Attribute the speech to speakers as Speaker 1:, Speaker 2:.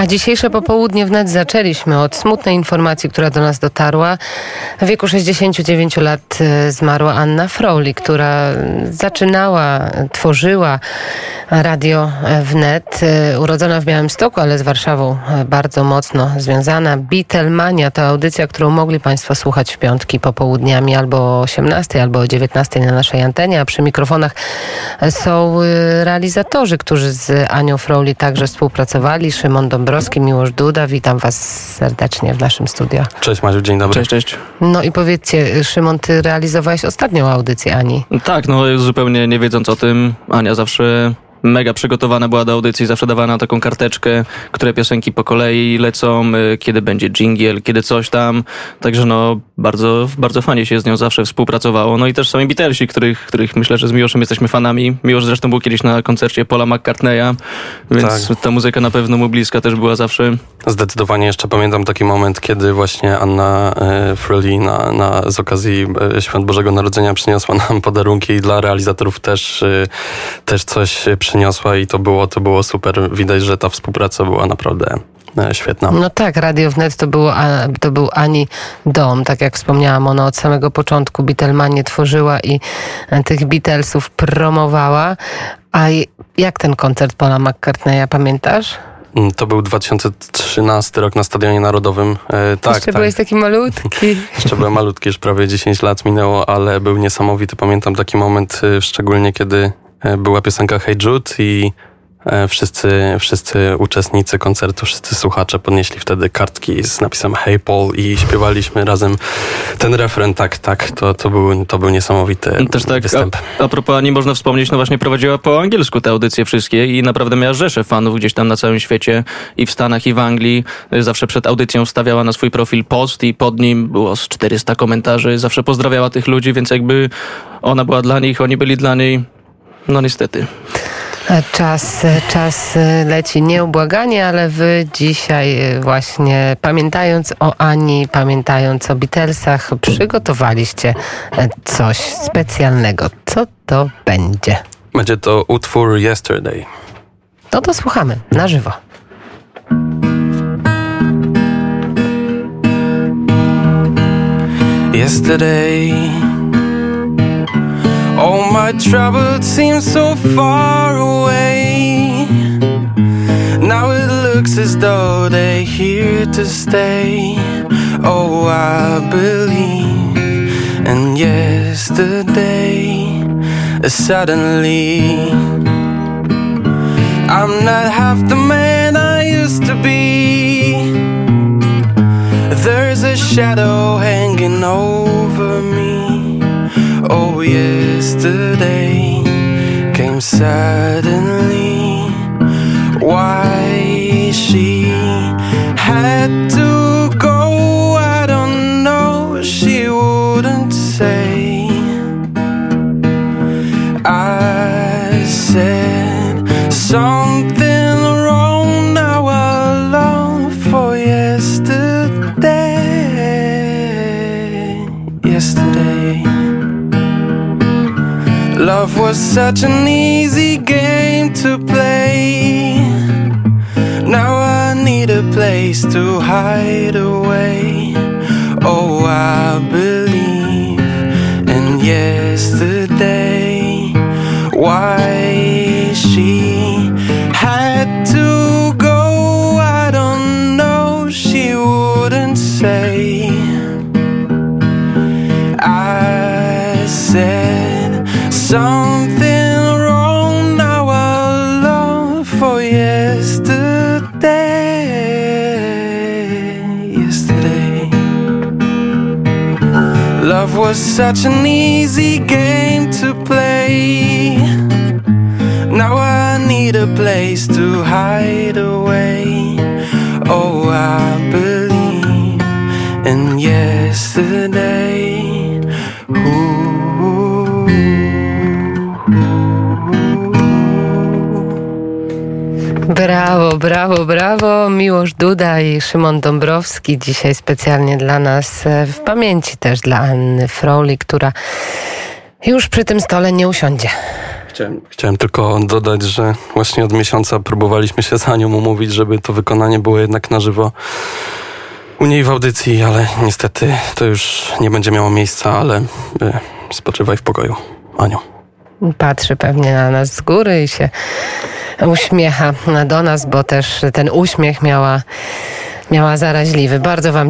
Speaker 1: A dzisiejsze popołudnie wnet zaczęliśmy od smutnej informacji, która do nas dotarła. W wieku 69 lat e, zmarła Anna Froli, która zaczynała, tworzyła radio wnet. E, urodzona w Białymstoku, ale z Warszawą e, bardzo mocno związana. Beatlemania to audycja, którą mogli Państwo słuchać w piątki popołudniami albo o 18, albo o 19 na naszej antenie, a przy mikrofonach są realizatorzy, którzy z Anią Froli także współpracowali. Szymon Dąbrowski Dąbrowski, Miłosz Duda. Witam Was serdecznie w naszym studio.
Speaker 2: Cześć Maziu, dzień dobry.
Speaker 3: Cześć, cześć.
Speaker 1: No i powiedzcie, Szymon, Ty realizowałeś ostatnią audycję Ani.
Speaker 3: Tak, no zupełnie nie wiedząc o tym, Ania zawsze mega przygotowana była do audycji, zawsze dawała na taką karteczkę, które piosenki po kolei lecą, y, kiedy będzie jingle, kiedy coś tam. Także no, bardzo, bardzo fajnie się z nią zawsze współpracowało. No i też sami Beatlesi, których, których myślę, że z Miłoszem jesteśmy fanami. Miłosz zresztą był kiedyś na koncercie Paula McCartneya, więc tak. ta muzyka na pewno mu bliska też była zawsze.
Speaker 2: Zdecydowanie jeszcze pamiętam taki moment, kiedy właśnie Anna e, Fröli na, na, z okazji e, Świąt Bożego Narodzenia przyniosła nam podarunki i dla realizatorów też, też coś przyniosła i to było, to było super. Widać, że ta współpraca była naprawdę e, świetna.
Speaker 1: No tak, Radio Wnet to, było, to był Ani dom, tak jak wspomniałam, ona od samego początku Beatlemanie tworzyła i e, tych Beatlesów promowała. A jak ten koncert Paula McCartneya, pamiętasz?
Speaker 2: Mm, to był 2013 rok na Stadionie Narodowym.
Speaker 1: E, tak, Jeszcze tak. byłeś taki malutki.
Speaker 2: Jeszcze byłem malutki, już prawie 10 lat minęło, ale był niesamowity. Pamiętam taki moment, e, szczególnie kiedy była piosenka Hey Jude i e, wszyscy, wszyscy uczestnicy koncertu, wszyscy słuchacze podnieśli wtedy kartki z napisem Hey Paul i śpiewaliśmy razem ten refren. Tak, tak, to, to, był, to był niesamowity Też tak, występ.
Speaker 3: A, a propos nie można wspomnieć, no właśnie prowadziła po angielsku te audycje wszystkie i naprawdę miała rzesze fanów gdzieś tam na całym świecie i w Stanach i w Anglii. Zawsze przed audycją stawiała na swój profil post i pod nim było z 400 komentarzy. Zawsze pozdrawiała tych ludzi, więc jakby ona była dla nich, oni byli dla niej no niestety.
Speaker 1: Czas, czas leci nieubłaganie, ale wy dzisiaj właśnie pamiętając o Ani, pamiętając o Beatlesach, przygotowaliście coś specjalnego. Co to będzie?
Speaker 2: Będzie to utwór Yesterday.
Speaker 1: No to słuchamy na żywo.
Speaker 4: Yesterday All my troubles seem so far away. Now it looks as though they're here to stay. Oh, I believe. And yesterday, suddenly, I'm not half the man I used to be. There's a shadow hanging over me. Oh, yesterday came suddenly. Why she had to Love was such an easy game to play. Now I need a place to hide away. Something wrong now I long for yesterday. Yesterday. Love was such an easy game to play. Now I need a place to hide away. Oh I believe in yesterday
Speaker 1: Brawo, brawo. Miłosz Duda i Szymon Dąbrowski dzisiaj specjalnie dla nas, e, w pamięci też dla Anny Froli, która już przy tym stole nie usiądzie.
Speaker 4: Chciałem, chciałem tylko dodać, że właśnie od miesiąca próbowaliśmy się z Anią umówić, żeby to wykonanie było jednak na żywo u niej w audycji, ale niestety to już nie będzie miało miejsca, ale y, spoczywaj w pokoju, Aniu.
Speaker 1: Patrzy pewnie na nas z góry i się uśmiecha do nas, bo też ten uśmiech miała, miała zaraźliwy. Bardzo Wam